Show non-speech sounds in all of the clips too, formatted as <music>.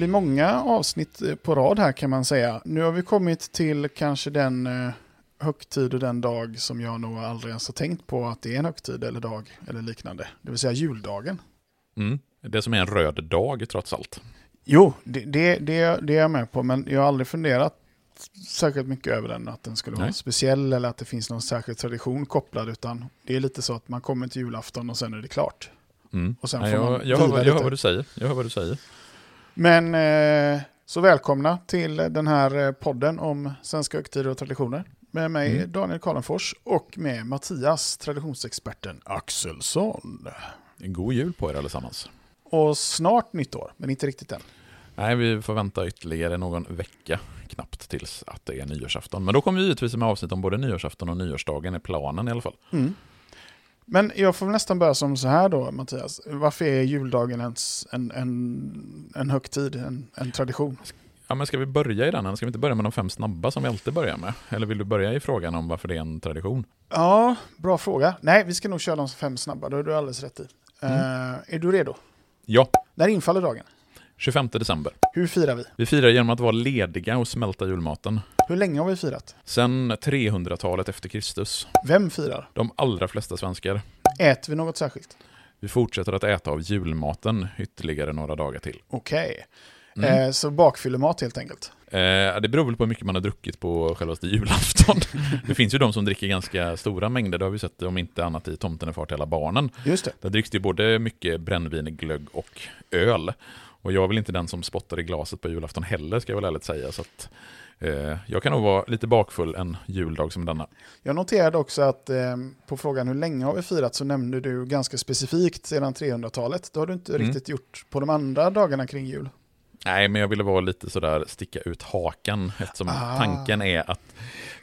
Blir många avsnitt eh, på rad här kan man säga. Nu har vi kommit till kanske den eh, högtid och den dag som jag nog aldrig ens har tänkt på att det är en högtid eller dag eller liknande. Det vill säga juldagen. Mm. Det som är en röd dag trots allt. Jo, det, det, det, det är jag med på, men jag har aldrig funderat särskilt mycket över den, att den skulle vara Nej. speciell eller att det finns någon särskild tradition kopplad, utan det är lite så att man kommer till julafton och sen är det klart. Mm. Och sen Nej, får jag, man jag, vad- jag hör vad du säger. Jag hör vad du säger. Men eh, så välkomna till den här eh, podden om svenska högtider och traditioner. Med mig Mm. Daniel Karlenfors och med Mattias, traditionsexperten Axelsson. God jul på er allesammans. Och snart nytt år, men inte riktigt än. Nej, vi får vänta ytterligare någon vecka knappt tills att det är nyårsafton. Men då kommer vi givetvis med avsnitt om både nyårsafton och nyårsdagen, är planen i alla fall. Mm. Men jag får nästan börja som så här då, Mattias. Varför är juldagen ens en, en, en högtid, en, en tradition? Ja, men ska vi börja i den? Ska vi inte börja med de fem snabba som vi alltid börjar med? Eller vill du börja i frågan om varför det är en tradition? Ja, bra fråga. Nej, vi ska nog köra de fem snabba, det har du alldeles rätt i. Mm. Eh, är du redo? Ja, När infaller dagen? 25 december. Hur firar vi? Vi firar genom att vara lediga och smälta julmaten. Hur länge har vi firat? Sen 300-talet efter Kristus. Vem firar? De allra flesta svenskar. Äter vi något särskilt? Vi fortsätter att äta av julmaten ytterligare några dagar till. Okej. Mm. Eh, så bakfyllemat helt enkelt. Eh, det beror väl på hur mycket man har druckit på självaste julafton. <laughs> det finns ju de som dricker ganska stora mängder, det har vi sett om inte annat i Tomten är far till alla barnen. Just det. Där dricks det ju både mycket brännvin, glögg och öl. Och jag är väl inte den som spottar i glaset på julafton heller, ska jag väl ärligt säga. Så att, jag kan nog vara lite bakfull en juldag som denna. Jag noterade också att eh, på frågan hur länge har vi firat så nämnde du ganska specifikt sedan 300-talet. Det har du inte Mm. riktigt gjort på de andra dagarna kring jul. Nej, men jag ville vara lite sådär sticka ut hakan eftersom Ah. tanken är att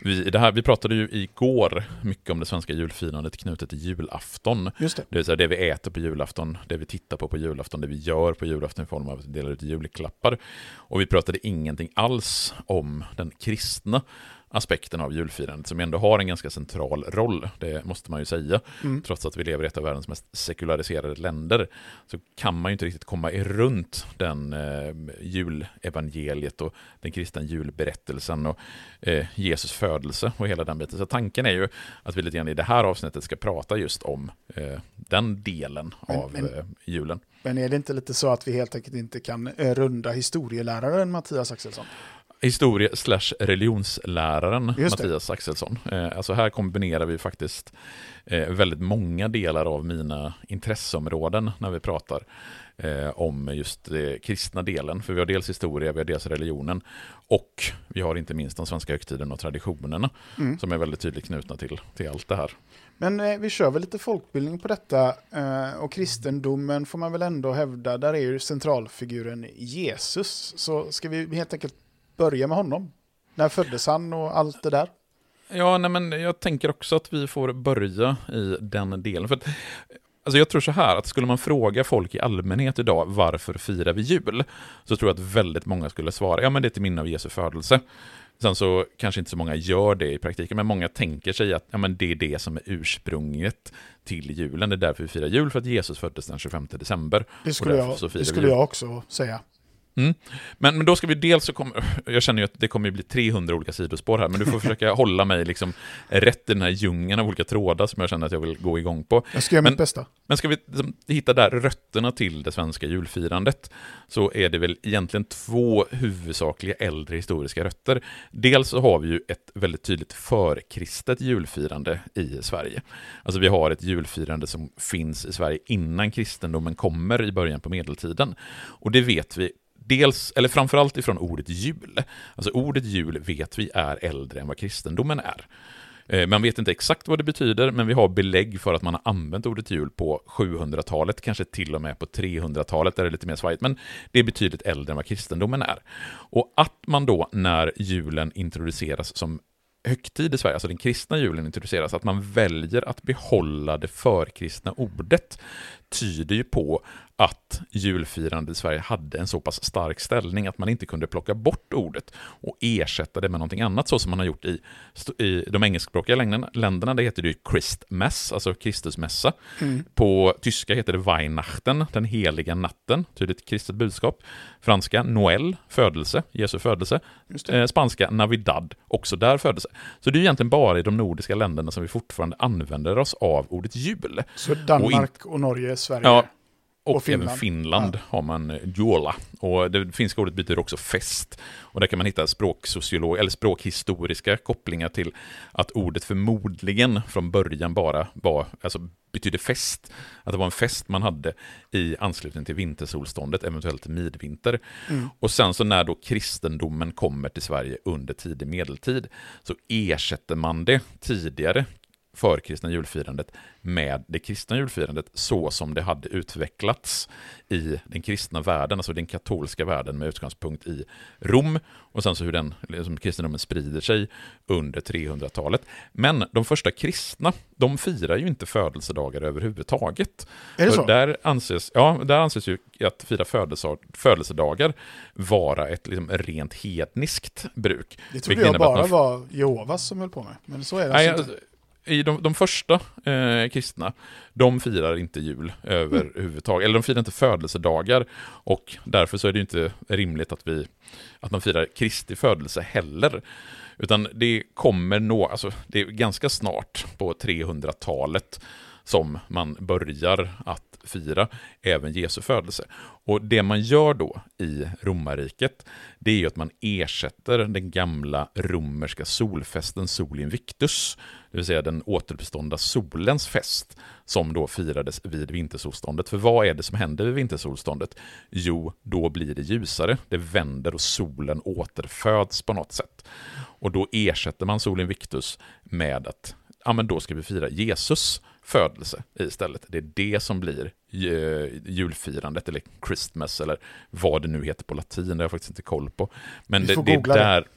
vi, det här, vi pratade ju igår mycket om det svenska julfirandet knutet till julafton. Just det. Det vill säga det vi äter på julafton, det vi tittar på på julafton, det vi gör på julafton i form av att dela ut julklappar. Och vi pratade ingenting alls om den kristna aspekten av julfirandet som ändå har en ganska central roll, det måste man ju säga. Mm. Trots att vi lever i ett av världens mest sekulariserade länder så kan man ju inte riktigt komma i runt den eh, julevangeliet och den kristna julberättelsen och eh, Jesus födelse och hela den biten. Så tanken är ju att vi lite grann i det här avsnittet ska prata just om eh, den delen Men- av men- eh, julen. Men är det inte lite så att vi helt enkelt inte kan eh, runda historieläraren Mattias Axelsson? Historie slash religionsläraren. Mattias Axelsson. Eh, alltså här kombinerar vi faktiskt eh, väldigt många delar av mina intresseområden när vi pratar eh, om just kristna delen. För vi har dels historia, vi har dels religionen och vi har inte minst de svenska högtiderna och traditionerna Mm. som är väldigt tydligt knutna till, till allt det här. Men vi kör väl lite folkbildning på detta och kristendomen får man väl ändå hävda, där är ju centralfiguren Jesus. Så ska vi helt enkelt börja med honom? När föddes han och allt det där? Ja, nej, men jag tänker också att vi får börja i den delen. För att, alltså jag tror så här, att skulle man fråga folk i allmänhet idag, varför firar vi jul? Så tror jag att väldigt många skulle svara, ja men det är till minne av Jesu födelse. Sen så kanske inte så många gör det i praktiken, men många tänker sig att ja, men det är det som är ursprunget till julen. Det är därför vi firar jul, för att Jesus föddes den 25 december. Det skulle, jag, det skulle jag också säga. Mm. Men, men då ska vi dels så kommer, <laughs> jag känner ju att det kommer bli 300 olika sidospår här, men du får <laughs> försöka hålla mig liksom rätt i den här djungeln av olika trådar som jag känner att jag vill gå igång på. Jag ska göra Men- mitt bästa. Men ska vi liksom hitta där rötterna till det svenska julfirandet så är det väl egentligen två huvudsakliga äldre historiska rötter. Dels så har vi ju ett väldigt tydligt förkristet julfirande i Sverige. Alltså vi har ett julfirande som finns i Sverige innan kristendomen kommer i början på medeltiden. Och det vet vi Dels, eller framförallt ifrån ordet jul. Alltså ordet jul vet vi är äldre än vad kristendomen är. Eh, man vet inte exakt vad det betyder, men vi har belägg för att man har använt ordet jul på 700-talet, kanske till och med på 300-talet, där det är lite mer svajigt, men det är betydligt äldre än vad kristendomen är. Och att man då, när julen introduceras som högtid i Sverige, alltså den kristna julen introduceras, att man väljer att behålla det förkristna ordet, tyder ju på att julfirandet i Sverige hade en så pass stark ställning att man inte kunde plocka bort ordet och ersätta det med någonting annat, så som man har gjort i, i de engelskspråkiga länderna. det heter det ju Christmas, alltså Kristusmässa. På tyska heter det Weihnachten, den heliga natten, tydligt kristet budskap. Franska, Noël, födelse, Jesu födelse. Eh, spanska, Navidad, också där födelse. Så det är egentligen bara i de nordiska länderna som vi fortfarande använder oss av ordet jul. Så Danmark och Norge, Sverige. Ja, och, Och Finland. även Finland har man jola. Och det finska ordet betyder också fest. Och där kan man hitta språksociolog, eller språkhistoriska kopplingar till att ordet förmodligen från början bara var, alltså betydde fest. Att det var en fest man hade i anslutning till vintersolståndet, eventuellt midvinter. Mm. Och sen så när då kristendomen kommer till Sverige under tidig medeltid så ersätter man det tidigare förkristna julfirandet med det kristna julfirandet så som det hade utvecklats i den kristna världen, alltså den katolska världen med utgångspunkt i Rom och sen så hur den, liksom kristendomen sprider sig under 300-talet. Men de första kristna, de firar ju inte födelsedagar överhuvudtaget. Är det För så? Där anses, ja, där anses ju att fira födelse- födelsedagar vara ett liksom rent hedniskt bruk. Det trodde jag att bara de- var Jehovas som höll på med. Men så är det Nej, alltså alltså, inte. I de, de första eh, kristna, de firar inte jul överhuvudtaget, eller de firar inte födelsedagar, och därför så är det ju inte rimligt att, vi, att de firar Kristi födelse heller. Utan det kommer nå, alltså det är ganska snart på 300-talet som man börjar att fira även Jesu födelse. Och det man gör då i romarriket, det är ju att man ersätter den gamla romerska solfesten Sol Invictus, det vill säga den återuppståndna solens fest, som då firades vid vintersolståndet. För vad är det som händer vid vintersolståndet? Jo, då blir det ljusare, det vänder och solen återföds på något sätt. Och då ersätter man Sol Invictus med att ja, men då ska vi fira Jesus födelse istället. Det är det som blir eh, julfirandet, eller Christmas, eller vad det nu heter på latin, det har jag faktiskt inte koll på. Men det, det är där...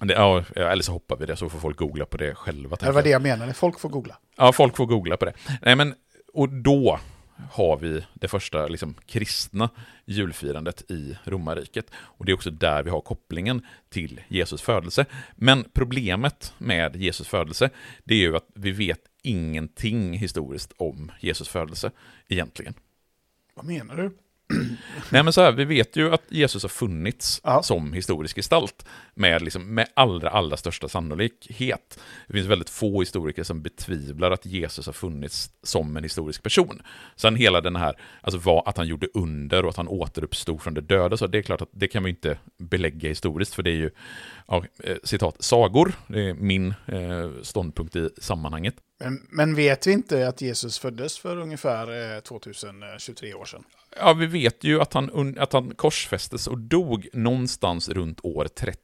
Det, ja, eller så hoppar vi det, så får folk googla på det själva. Det var det jag menade, folk får googla. Ja, folk får googla på det. Nej, men, och då har vi det första liksom, kristna julfirandet i romarriket. Och det är också där vi har kopplingen till Jesus födelse. Men problemet med Jesus födelse, det är ju att vi vet ingenting historiskt om Jesus födelse egentligen. Vad menar du? <clears throat> Nej men så här, vi vet ju att Jesus har funnits Ja. som historisk gestalt med, liksom, med allra, allra största sannolikhet. Det finns väldigt få historiker som betvivlar att Jesus har funnits som en historisk person. Sen hela den här, alltså vad, att han gjorde under och att han återuppstod från de döda, så det är klart att det kan vi inte belägga historiskt, för det är ju, ja, eh, citat, sagor, det är min eh, ståndpunkt i sammanhanget. Men, men vet vi inte att Jesus föddes för ungefär eh, 2023 år sedan? Ja, vi vet ju att han, att han korsfästes och dog någonstans runt år 30.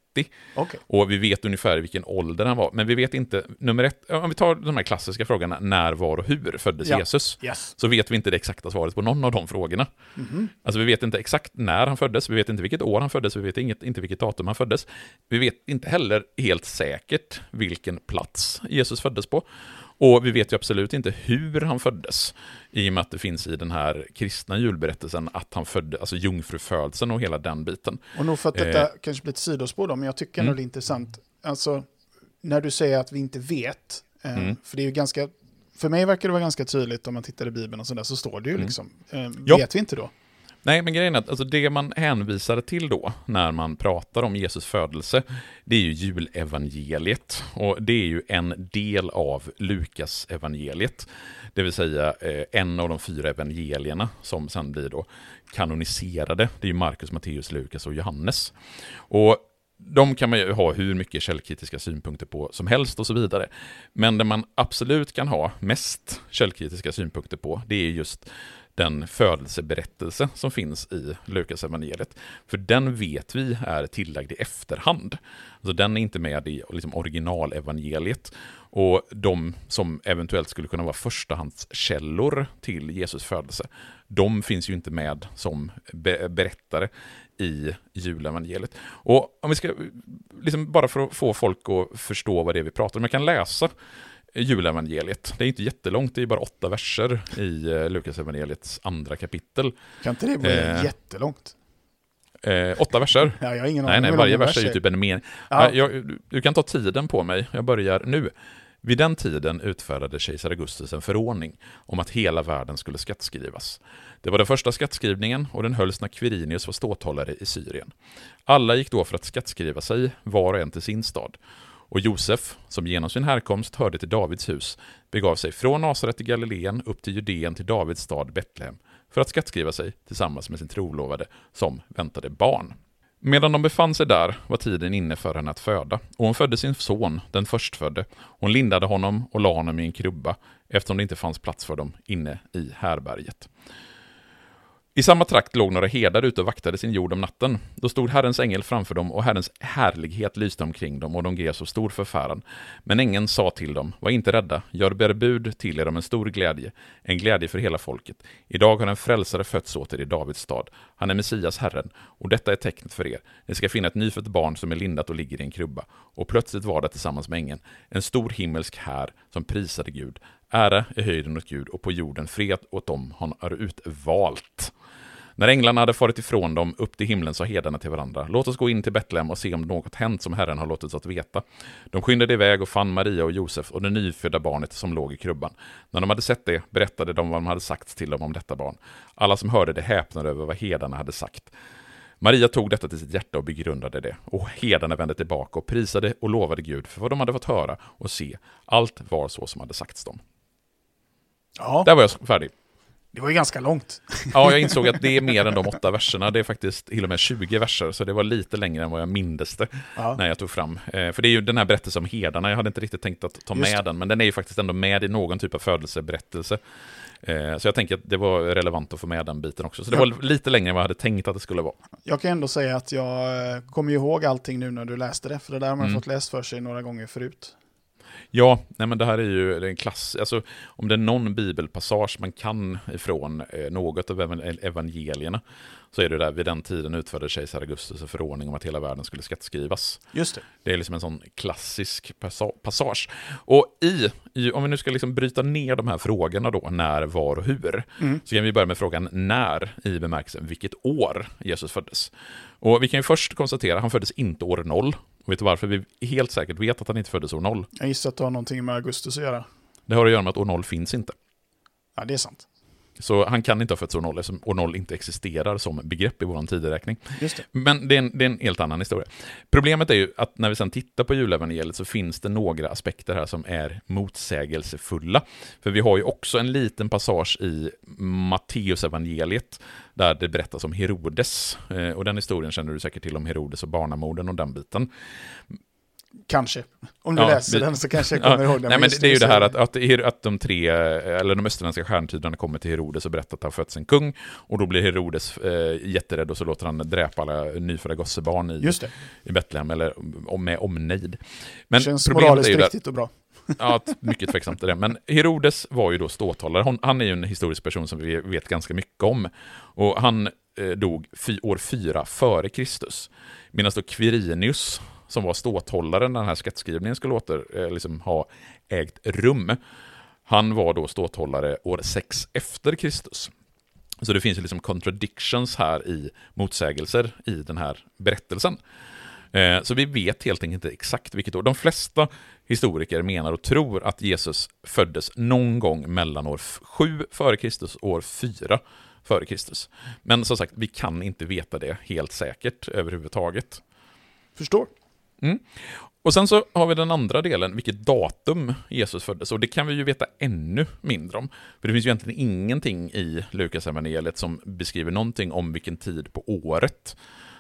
Okej. Och vi vet ungefär vilken ålder han var. Men vi vet inte, nummer ett, om vi tar de här klassiska frågorna, när, var och hur föddes Ja. Jesus? Yes. Så vet vi inte det exakta svaret på någon av de frågorna. Mhm. Alltså vi vet inte exakt när han föddes, vi vet inte vilket år han föddes, vi vet inget, inte vilket datum han föddes. Vi vet inte heller helt säkert vilken plats Jesus föddes på. Och vi vet ju absolut inte hur han föddes, i och med att det finns i den här kristna julberättelsen att han födde, alltså jungfrufödseln och hela den biten. Och nog för att detta Eh. kanske blir ett sidospår då, men jag tycker ändå Mm. det är intressant. Alltså, när du säger att vi inte vet, eh, Mm. för det är ju ganska, för mig verkar det vara ganska tydligt om man tittar i Bibeln och sådär, så står det ju Mm. liksom. Eh, Ja. Vet vi inte då? Nej, men grejen är att alltså det man hänvisar till då, när man pratar om Jesus födelse, det är ju julevangeliet. Och det är ju en del av Lukas evangeliet. Det vill säga eh, en av de fyra evangelierna som sen blir då kanoniserade. Det är ju Markus, Matteus, Lukas och Johannes. Och de kan man ju ha hur mycket källkritiska synpunkter på som helst och så vidare. Men det man absolut kan ha mest källkritiska synpunkter på, det är just den födelseberättelse som finns i Lukas evangeliet. För den vet vi är tillagd i efterhand. Alltså den är inte med i liksom, originalevangeliet. Och de som eventuellt skulle kunna vara förstahandskällor till Jesus födelse, de finns ju inte med som be berättare i julevangeliet. Och om vi ska, liksom bara för att få folk att förstå vad det är vi pratar om, jag kan läsa julevangeliet. Det är inte jättelångt, det är bara åtta verser i eh, Lukasevangeliets andra kapitel. Kan inte det bli eh, jättelångt? Eh, åtta verser? Ja, jag har ingen nej, nej, varje vers är ju typ en mening. Ja. Jag, du kan ta tiden på mig, jag börjar nu. Vid den tiden utfärdade kejsar Augustus en förordning om att hela världen skulle skattskrivas. Det var den första skattskrivningen och den hölls när Quirinius var ståthållare i Syrien. Alla gick då för att skattskriva sig, var och en till sin stad. Och Josef, som genom sin härkomst hörde till Davids hus, begav sig från Nasaret i Galileen upp till Judeen till Davids stad Betlehem för att skattskriva sig tillsammans med sin trolovade som väntade barn. Medan de befann sig där var tiden inne för henne att föda, och hon födde sin son, den förstfödde. Hon lindade honom och la honom i en krubba, eftersom det inte fanns plats för dem inne i härberget. I samma trakt låg några herdar ute och vaktade sin jord om natten. Då stod Herrens ängel framför dem och Herrens härlighet lyste omkring dem och de greps av stor förfäran. Men ängeln sa till dem, var inte rädda, jag bär bud till er om en stor glädje, en glädje för hela folket. Idag har en frälsare fötts åt er i Davids stad. Han är Messias, Herren, och detta är tecknet för er. Ni ska finna ett nyfött barn som är lindat och ligger i en krubba. Och plötsligt var det tillsammans med ängeln en stor himmelsk här som prisade Gud. Ära är höjden åt Gud och på jorden fred åt dem han har utvalt. När änglarna hade farit ifrån dem upp till himlen sa herdarna till varandra, låt oss gå in till Betlehem och se om något hänt som Herren har låtit oss veta. De skyndade iväg och fann Maria och Josef och det nyfödda barnet som låg i krubban. När de hade sett det berättade de vad de hade sagt till dem om detta barn. Alla som hörde det häpnade över vad herdarna hade sagt. Maria tog detta till sitt hjärta och begrundade det, och herdarna vände tillbaka och prisade och lovade Gud för vad de hade fått höra och se. Allt var så som hade sagts dem. Ja. Där var jag färdig. Det var ju ganska långt. <laughs> Ja, jag insåg att det är mer än de åtta verserna. Det är faktiskt till och med 20 verser, så det var lite längre än vad jag mindes det ja. när jag tog fram. Eh, för det är ju den här berättelsen om herdarna, jag hade inte riktigt tänkt att ta med den, men den är ju faktiskt ändå med i någon typ av födelseberättelse. Eh, så jag tänker att det var relevant att få med den biten också. Så det ja. var lite längre än vad jag hade tänkt att det skulle vara. Jag kan ändå säga att jag eh, kommer ihåg allting nu när du läste det, för det där har man mm. fått läst för sig några gånger förut. Ja, nej men det här är ju en klass, alltså om det är någon bibelpassage man kan ifrån eh, något av evangelierna, så är det där, vid den tiden utförde kejsar Augustus en förordning om att hela världen skulle skattskrivas. Just det. Det är liksom en sån klassisk passage. Och i, i om vi nu ska liksom bryta ner de här frågorna då, när, var och hur, mm. så kan vi börja med frågan när, i bemärkelsen vilket år Jesus föddes. Och vi kan ju först konstatera, han föddes inte år noll. Och vet du varför vi helt säkert vet att han inte föddes år noll? Jag gissar att det har någonting med Augustus att göra. Det har att göra med att år noll finns inte. Ja, det är sant. Så han kan inte ha fötts år noll eftersom år noll inte existerar som begrepp i vår tideräkning. Just det. Men det är, en, det är, en, helt annan historia. Problemet är ju att när vi sedan tittar på julevangeliet så finns det några aspekter här som är motsägelsefulla. För vi har ju också en liten passage i Matteusevangeliet där det berättas om Herodes. Eh, och den historien känner du säkert till om Herodes och barnamorden och den biten. Kanske. Om du ja, läser vi, den så kanske jag kommer ja, ihåg den. Nej, men det, det är ju det här att, att, att de tre, eller de österländska stjärntydarna kommer till Herodes och berättar att har fötts en kung. Och då blir Herodes eh, jätterädd och så låter han dräpa alla nyfödda gossebarn i, i Betlehem, eller om, med omnejd. Men Känns moraliskt riktigt och bra. <laughs> Ja, mycket tveksamt är det. Men Herodes var ju då ståthållare. Han är ju en historisk person som vi vet ganska mycket om. Och han eh, dog fy, år fyra före Kristus. Medan då Quirinius, som var ståthållaren när den här skattskrivningen skulle åter, eh, liksom ha ägt rum. Han var då ståthållare år 6 efter Kristus. Så det finns ju liksom contradictions här i motsägelser i den här berättelsen. Eh, så vi vet helt enkelt inte exakt vilket år. De flesta historiker menar och tror att Jesus föddes någon gång mellan år 7 före Kristus och år 4 före Kristus. Men som sagt, vi kan inte veta det helt säkert överhuvudtaget. Förstår. Mm. Och sen så har vi den andra delen, vilket datum Jesus föddes. Och det kan vi ju veta ännu mindre om. För det finns ju egentligen ingenting i Lukas evangeliet som beskriver någonting om vilken tid på året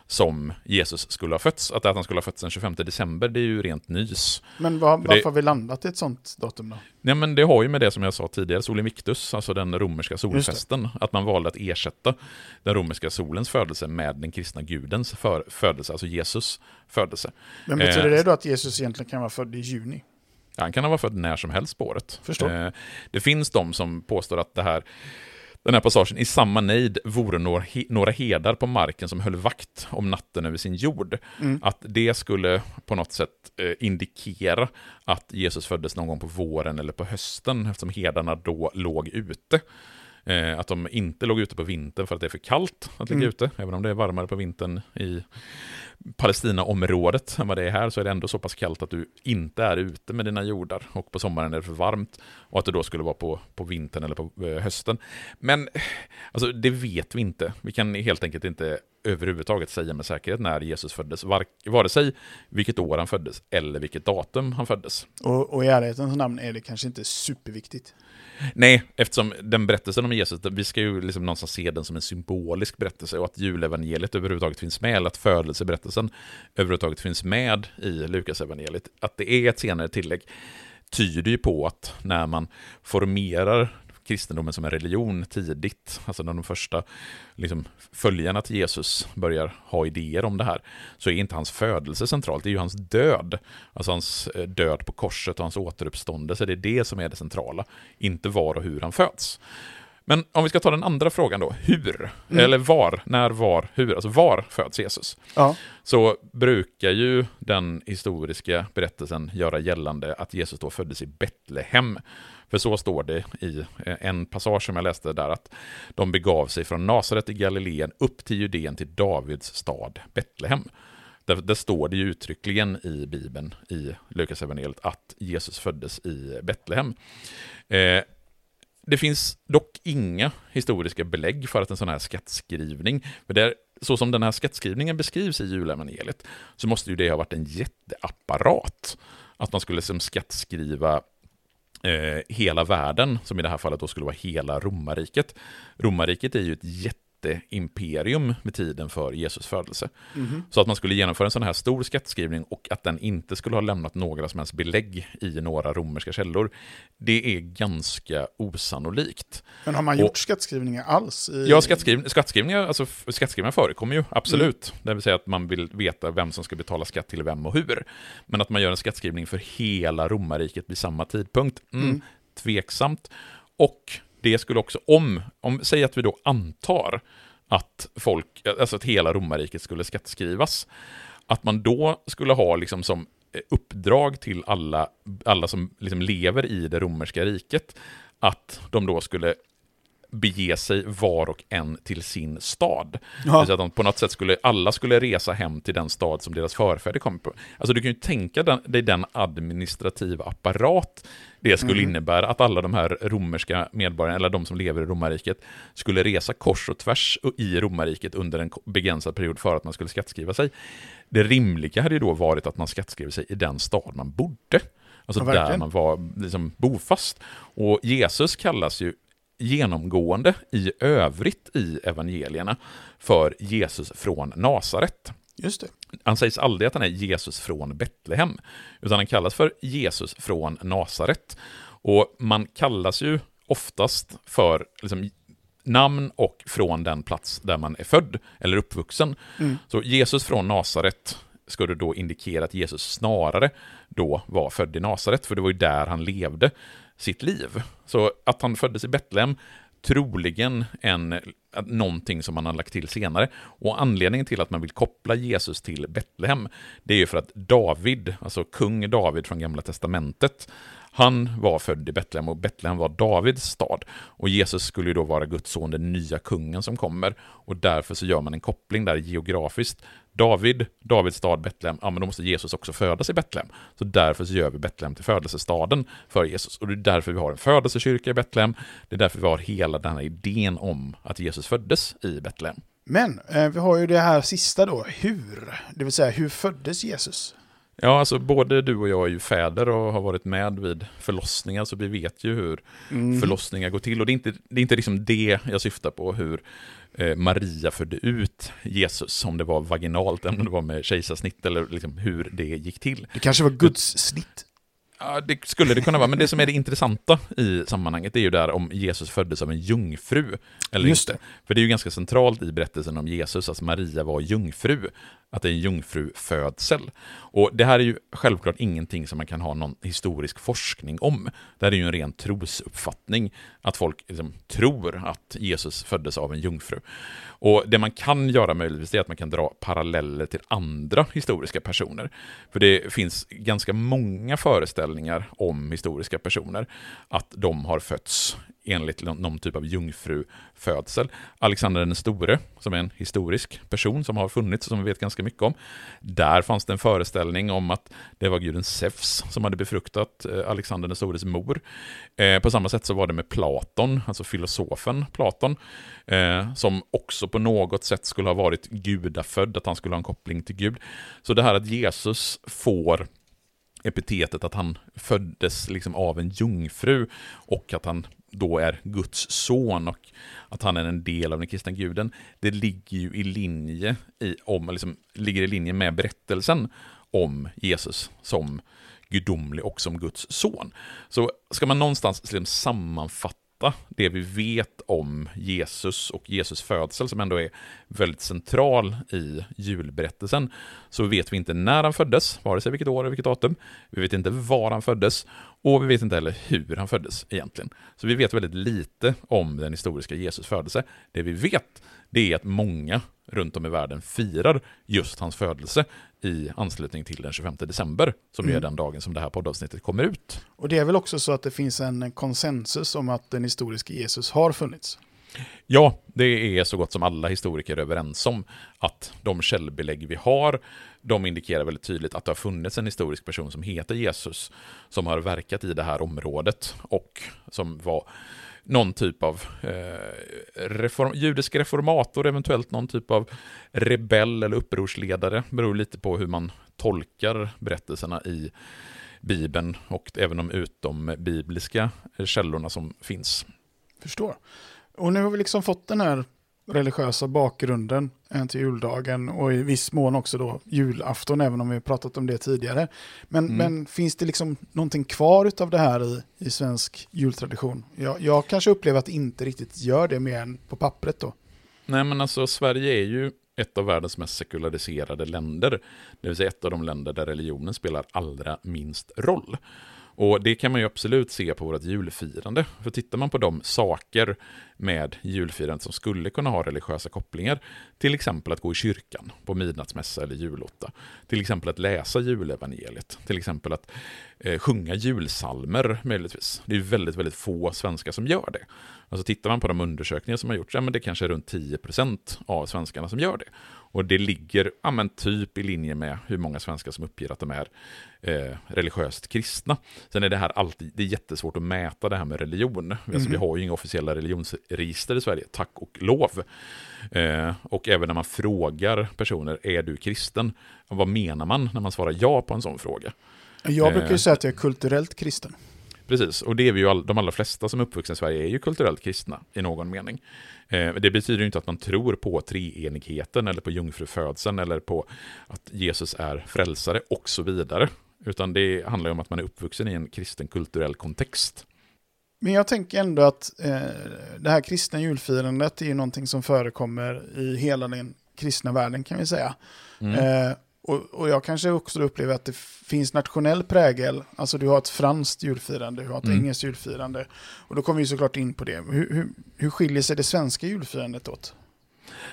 som Jesus skulle ha fötts. Att, att han skulle ha fötts den 25 december, det är ju rent nys. Men var, För varför det- har vi landat i ett sånt datum då? Nej, men det har ju med det som jag sa tidigare, Sol Invictus, alltså den romerska solfesten, att man valde att ersätta den romerska solens födelse med den kristna gudens för, födelse, alltså Jesus födelse. Men betyder Eh, det då att Jesus egentligen kan vara född i juni? Han kan ha varit född när som helst på året. Förstår. Eh, det finns de som påstår att det här, den här passagen i samma nejd vore några, he, några herdar på marken som höll vakt om natten över sin jord. Mm. Att det skulle på något sätt eh, indikera att Jesus föddes någon gång på våren eller på hösten, eftersom herdarna då låg ute. Eh, att de inte låg ute på vintern för att det är för kallt att ligga Mm. ute, även om det är varmare på vintern i Palestinaområdet än vad det är här, så är det ändå så pass kallt att du inte är ute med dina jordar och på sommaren är det för varmt och att det då skulle vara på, på vintern eller på eh, hösten. Men alltså, det vet vi inte. Vi kan helt enkelt inte överhuvudtaget säga med säkerhet när Jesus föddes, var, vare sig vilket år han föddes eller vilket datum han föddes. Och, och i ärlighetens namn är det kanske inte superviktigt. Nej, eftersom den berättelsen om Jesus, vi ska ju liksom någonstans se den som en symbolisk berättelse och att julevangeliet överhuvudtaget finns med, eller att födelseberättelsen överhuvudtaget finns med i Lukasevangeliet, att det är ett senare tillägg, tyder ju på att när man formerar kristendomen som en religion tidigt, alltså när de första liksom, följarna till Jesus börjar ha idéer om det här, så är inte hans födelse centralt, det är ju hans död. Alltså hans eh, död på korset och hans återuppståndelse, det är det som är det centrala, inte var och hur han föds. Men om vi ska ta den andra frågan då, hur? Mm. Eller var, när, var, hur? Alltså var föds Jesus? Ja, så brukar ju den historiska berättelsen göra gällande att Jesus då föddes i Betlehem. För så står det i en passage som jag läste där att de begav sig från Nasaret i Galileen upp till Judeen till Davids stad Betlehem. Där, där står det ju uttryckligen i Bibeln, i Lukas evangeliet att Jesus föddes i Betlehem. Eh, det finns dock inga historiska belägg för att en sån här skattskrivning, för där, så som den här skattskrivningen beskrivs i julevangeliet, så måste ju det ha varit en jätteapparat. Att man skulle som skattskriva eh, hela världen, som i det här fallet då skulle vara hela romarriket. Romarriket är ju ett jätteimperium med tiden för Jesus födelse. mhm. Så att man skulle genomföra en sån här stor skattskrivning och att den inte skulle ha lämnat några som helst belägg i några romerska källor, det är ganska osannolikt. men har man Och- gjort skattskrivningar alls? I... Ja, skattskriv, skattskrivningar, alltså, skattskrivningar förekommer ju, absolut. Det vill säga att man vill veta vem som ska betala skatt till vem och hur. Men att man gör en skattskrivning för hela romarriket vid samma tidpunkt, mm, Mm. tveksamt. Och det skulle också, om, om, säg att vi då antar att folk, alltså att hela romarriket skulle skattskrivas, att man då skulle ha liksom som eh, uppdrag till alla, alla som liksom lever i det romerska riket, att de då skulle bege sig var och en till sin stad. Ja. säga att de på något sätt skulle, alla skulle resa hem till den stad som deras förfäder kom på. Alltså du kan ju tänka den, dig den administrativa apparat det skulle Mhm. innebära att alla de här romerska medborgarna, eller de som lever i romarriket, skulle resa kors och tvärs i romarriket under en begränsad period för att man skulle skattskriva sig. Det rimliga hade ju då varit att man skattskrev sig i den stad man bodde. Alltså Ja, där man var liksom bofast. Och Jesus kallas ju genomgående i övrigt i evangelierna för Jesus från Nasaret. Just det. Han sägs aldrig att han är Jesus från Betlehem, utan han kallas för Jesus från Nasaret. Och man kallas ju oftast för liksom, namn och från den plats där man är född eller uppvuxen. Mm. Så Jesus från Nasaret skulle då indikera att Jesus snarare då var född i Nasaret, för det var ju där han levde sitt liv. Så att han föddes i Betlehem, troligen en, någonting som man har lagt till senare. Och anledningen till att man vill koppla Jesus till Betlehem, det är ju för att David, alltså kung David från Gamla Testamentet, han var född i Betlehem och Betlehem var Davids stad. Och Jesus skulle ju då vara Guds son, den nya kungen som kommer. Och därför så gör man en koppling där geografiskt. David, Davids stad Betlehem, ja men då måste Jesus också födas i Betlehem. Så därför så gör vi Betlehem till födelsestaden för Jesus. Och det är därför vi har en födelsekyrka i Betlehem. Det är därför vi har hela den här idén om att Jesus föddes i Betlehem. Men eh, vi har ju det här sista då, hur? Det vill säga, hur föddes Jesus? Ja, alltså både du och jag är ju fäder och har varit med vid förlossningar, så vi vet ju hur Mm. förlossningar går till. Och det är inte, det är inte liksom det jag syftar på, hur Eh, Maria födde ut Jesus, om det var vaginalt, om det var med kejsarsnitt, eller liksom hur det gick till. Det kanske var Guds snitt. Ja, det skulle det kunna vara, men det som är det intressanta i sammanhanget är ju där om Jesus föddes av en jungfru. Eller Just inte. För det är ju ganska centralt i berättelsen om Jesus, att Maria var jungfru. Att det är en jungfrufödsel. Och det här är ju självklart ingenting som man kan ha någon historisk forskning om. Det här är ju en ren trosuppfattning, att folk liksom tror att Jesus föddes av en jungfru. Och det man kan göra möjligtvis är att man kan dra paralleller till andra historiska personer. För det finns ganska många föreställningar om historiska personer, att de har fötts enligt någon typ av jungfrufödsel. Alexander den store, som är en historisk person som har funnits och som vi vet ganska mycket om. Där fanns det en föreställning om att det var guden Zeus som hade befruktat eh, Alexander den stores mor. Eh, på samma sätt så var det med Platon, alltså filosofen Platon, eh, som också på något sätt skulle ha varit gudafödd, att han skulle ha en koppling till Gud. Så det här att Jesus får epitetet att han föddes liksom av en jungfru och att han då är Guds son och att han är en del av den kristna guden, det ligger ju i linje, i, om, liksom, ligger i linje med berättelsen om Jesus som gudomlig och som Guds son. Så ska man någonstans liksom sammanfatta det vi vet om Jesus och Jesus födsel, som ändå är väldigt central i julberättelsen, så vet vi inte när han föddes, vare sig vilket år eller vilket datum. Vi vet inte var han föddes och vi vet inte heller hur han föddes egentligen. Så vi vet väldigt lite om den historiska Jesus födelse. Det vi vet, det är att många runt om i världen firar just hans födelse i anslutning till den 25 december, som ju är Mm. den dagen som det här poddavsnittet kommer ut. Och det är väl också så att det finns en konsensus om att den historiska Jesus har funnits. Ja, det är så gott som alla historiker överens om att de källbelägg vi har, de indikerar väldigt tydligt att det har funnits en historisk person som heter Jesus, som har verkat i det här området och som var någon typ av eh, reform, judisk reformator, eventuellt någon typ av rebell eller upprorsledare, beror lite på hur man tolkar berättelserna i Bibeln och även de utombibliska källorna som finns. Förstår. Och nu har vi liksom fått den här religiösa bakgrunden eh, till juldagen och i viss mån också då julafton, även om vi pratat om det tidigare. Men, Mm. men finns det liksom någonting kvar av det här i, i svensk jultradition? Jag, jag kanske upplever att det inte riktigt gör det mer än på pappret då. Nej, men alltså Sverige är ju ett av världens mest sekulariserade länder. Det vill säga ett av de länder där religionen spelar allra minst roll. Och det kan man ju absolut se på vårt julfirande. För tittar man på de saker med julfirandet som skulle kunna ha religiösa kopplingar, till exempel att gå i kyrkan på midnattsmässa eller julotta, till exempel att läsa julevangeliet, till exempel att eh, sjunga julsalmer möjligtvis. Det är väldigt, väldigt få svenskar som gör det. Alltså tittar man på de undersökningar som har gjorts, ja men det kanske är runt 10% av svenskarna som gör det. Och det ligger, ja men typ i linje med hur många svenskar som uppger att de är eh, religiöst kristna. Sen är det här alltid, det är jättesvårt att mäta det här med religion. Alltså, vi har ju inga officiella religionsregister i Sverige, tack och lov. Eh, och även när man frågar personer, är du kristen? Vad menar man när man svarar ja på en sån fråga? Jag brukar ju Eh. säga att jag är kulturellt kristen. Precis, och det är vi ju all, de allra flesta som är uppvuxna i Sverige är ju kulturellt kristna i någon mening. Eh, det betyder ju inte att man tror på treenigheten eller på jungfrufödseln eller på att Jesus är frälsare och så vidare. Utan det handlar ju om att man är uppvuxen i en kristen kulturell kontext. Men jag tänker ändå att eh, det här kristna julfirandet är ju någonting som förekommer i hela den kristna världen kan vi säga. Mm. Eh, och, och jag kanske också upplever att det finns nationell prägel. Alltså du har ett franskt julfirande, du har ett Mm. engelskt julfirande. Och då kommer vi såklart in på det. Hur, hur, hur skiljer sig det svenska julfirandet åt?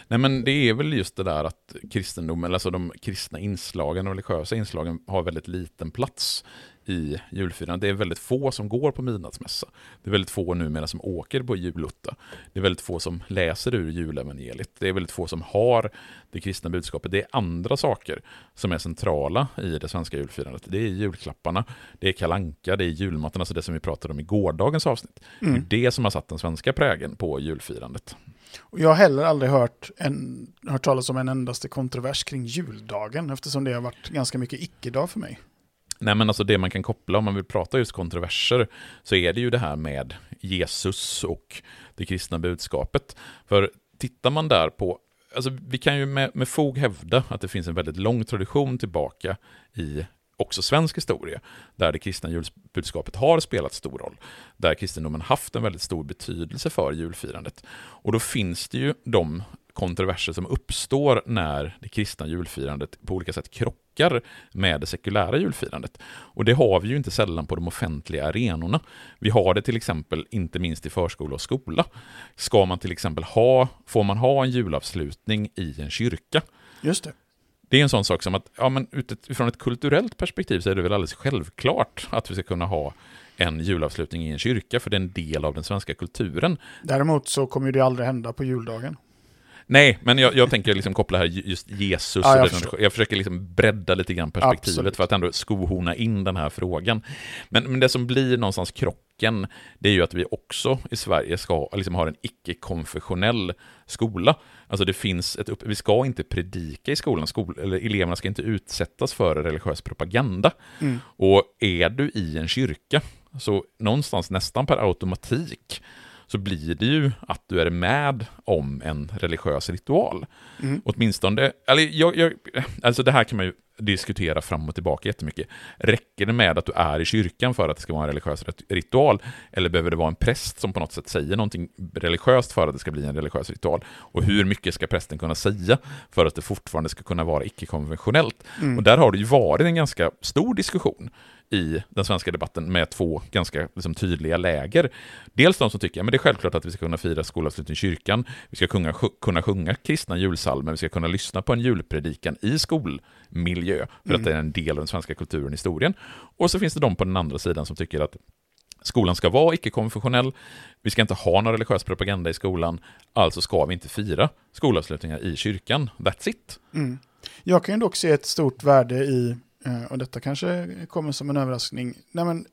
Nej men det är väl just det där att kristendomen, alltså de kristna inslagen, de religiösa inslagen har väldigt liten plats i julfirandet. Det är väldigt få som går på midnattsmässa. Det är väldigt få numera som åker på julotta. Det är väldigt få som läser ur julevangeliet. Det är väldigt få som har det kristna budskapet. Det är andra saker som är centrala i det svenska julfirandet. Det är julklapparna, det är kalanka, det är julmaten, alltså det som vi pratade om i gårdagens avsnitt. Mm. Det är det som har satt den svenska prägen på julfirandet. Jag har heller aldrig hört, en, hört talas om en endaste kontrovers kring juldagen eftersom det har varit ganska mycket icke-dag för mig. Nej men alltså det man kan koppla om man vill prata just kontroverser så är det ju det här med Jesus och det kristna budskapet. För tittar man där på, alltså vi kan ju med, med fog hävda att det finns en väldigt lång tradition tillbaka i också svensk historia, där det kristna julbudskapet har spelat stor roll, där kristendomen haft en väldigt stor betydelse för julfirandet. Och då finns det ju de kontroverser som uppstår när det kristna julfirandet på olika sätt krockar med det sekulära julfirandet. Och det har vi ju inte sällan på de offentliga arenorna. Vi har det till exempel inte minst i förskola och skola. Ska man till exempel ha, får man ha en julavslutning i en kyrka? Just det. Det är en sån sak som att, ja men utifrån ett kulturellt perspektiv så är det väl alldeles självklart att vi ska kunna ha en julavslutning i en kyrka, för det är en del av den svenska kulturen. Däremot så kommer det aldrig hända på juldagen. Nej, men jag, jag tänker liksom koppla här just Jesus. Ja, jag och förstår. jag försöker liksom bredda lite grann perspektivet Absolut. för att ändå skohorna in den här frågan. Men, men det som blir någonstans krocken, det är ju att vi också i Sverige ska, liksom har en icke-konfessionell skola. Alltså det finns ett upp, vi ska inte predika i skolan, skol, eller eleverna ska inte utsättas för religiös propaganda. Mm. Och är du i en kyrka, så någonstans nästan per automatik, så blir det ju att du är med om en religiös ritual. Mm. Åtminstone, eller jag, jag, alltså det här kan man ju diskutera fram och tillbaka jättemycket. Räcker det med att du är i kyrkan för att det ska vara en religiös rit- ritual? Eller behöver det vara en präst som på något sätt säger någonting religiöst för att det ska bli en religiös ritual? Och hur mycket ska prästen kunna säga för att det fortfarande ska kunna vara icke-konventionellt? Mm. Och där har det ju varit en ganska stor diskussion i den svenska debatten med två ganska liksom, tydliga läger. Dels de som tycker att det är självklart att vi ska kunna fira skolavslutning i kyrkan, vi ska kunna, kunna sjunga kristna julsalmer, vi ska kunna lyssna på en julpredikan i skolmiljö, för Mm. att det är en del av den svenska kulturen och historien. Och så finns det de på den andra sidan som tycker att skolan ska vara icke-konfessionell, vi ska inte ha någon religiös propaganda i skolan, alltså ska vi inte fira skolavslutningar i kyrkan. That's it. Mm. Jag kan ju dock se ett stort värde i, och detta kanske kommer som en överraskning, nej men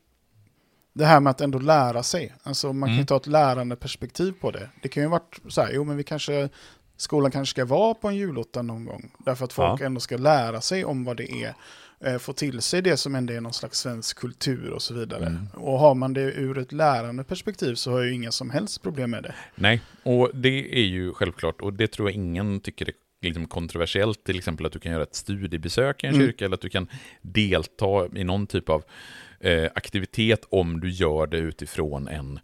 det här med att ändå lära sig. Alltså man kan Mm. ju ta ett lärande perspektiv på det. Det kan ju vara så här, jo men vi kanske, skolan kanske ska vara på en julotta någon gång. Därför att folk Ja. ändå ska lära sig om vad det är. eh, Få till sig det som ändå är någon slags svensk kultur och så vidare. Mm. Och har man det ur ett lärande perspektiv så har jag ju inga som helst problem med det. Nej, och det är ju självklart, och det tror jag ingen tycker är liksom kontroversiellt, till exempel att du kan göra ett studiebesök i en Mm. kyrka, eller att du kan delta i någon typ av eh, aktivitet om du gör det utifrån en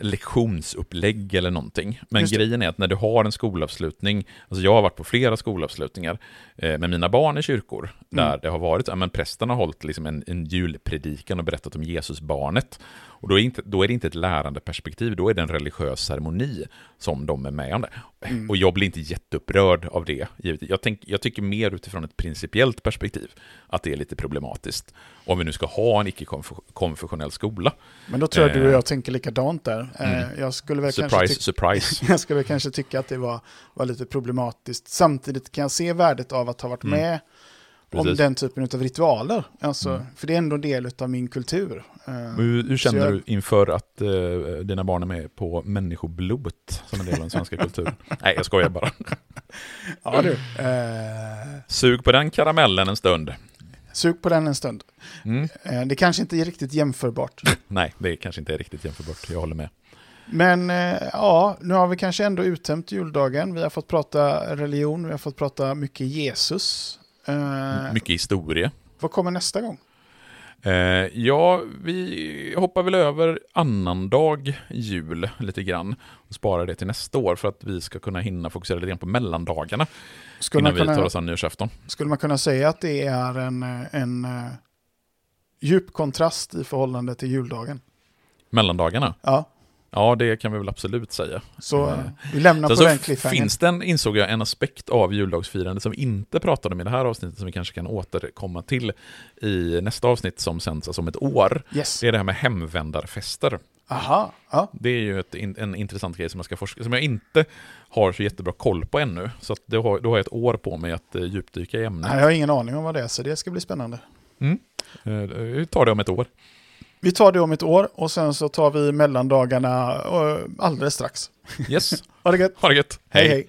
lektionsupplägg eller någonting. Men grejen är att när du har en skolavslutning, alltså jag har varit på flera skolavslutningar eh, med mina barn i kyrkor, där Mm. det har varit, ja, men prästen har hållit liksom en, en julpredikan och berättat om Jesusbarnet. Och då är, inte, då är det inte ett lärande perspektiv, då är det en religiös ceremoni som de är med om det. Mm. Och jag blir inte jätteupprörd av det. Jag, tänk, jag tycker mer utifrån ett principiellt perspektiv att det är lite problematiskt. Om vi nu ska ha en icke-konfessionell skola. Men då tror jag Eh. du och jag tänker likadant där. Eh, Mm. Jag skulle väl kanske Surprise, tycka surprise. <laughs> Jag skulle kanske tycka att det var, var lite problematiskt. Samtidigt kan jag se värdet av att ha varit Mm. med om Precis. den typen av ritualer. Alltså, Mm. För det är ändå en del av min kultur. Eh, Hur, hur känner jag- du inför att eh, dina barn är med på människoblot som en del av den svenska <laughs> kulturen? Nej, jag skojar bara. Ja du. <laughs> Eh, Sug på den karamellen en stund. Sug på den en stund. Mm. Eh, det kanske inte är riktigt jämförbart. <laughs> Nej, det kanske inte är riktigt jämförbart. Jag håller med. Men eh, ja, nu har vi kanske ändå uttömt juldagen. Vi har fått prata religion, vi har fått prata mycket Jesus. Eh, Mycket historia. vad kommer nästa gång? Eh, ja, vi hoppar väl över annandag jul lite grann och sparar det till nästa år för att vi ska kunna hinna fokusera lite grann på mellandagarna Skulle innan man, vi tar kunna, oss an nyårsafton. skulle man kunna säga att det är en, en eh, djup kontrast i förhållande till juldagen? Mellandagarna? Ja, Ja, det kan vi väl absolut säga. Så eh, vi lämnar på så den cliffhangern. finns det, en, insåg jag, en aspekt av juldagsfirande som vi inte pratade om i det här avsnittet, som vi kanske kan återkomma till i nästa avsnitt som sänds alltså om ett år. Yes. Det är det här med hemvändarfester. Aha, ja. Det är ju ett, en intressant grej som jag ska forska, som jag inte har så jättebra koll på ännu. Så att det har, då har jag ett år på mig att eh, djupdyka i ämnet. Nej, Jag har ingen aning om vad det är, så det ska bli spännande. Eh, Vi tar det om ett år. Vi tar det om ett år och sen så tar vi mellandagarna eh, alldeles strax. Yes, <laughs> Ha det gött! ha det gött. hej. hej.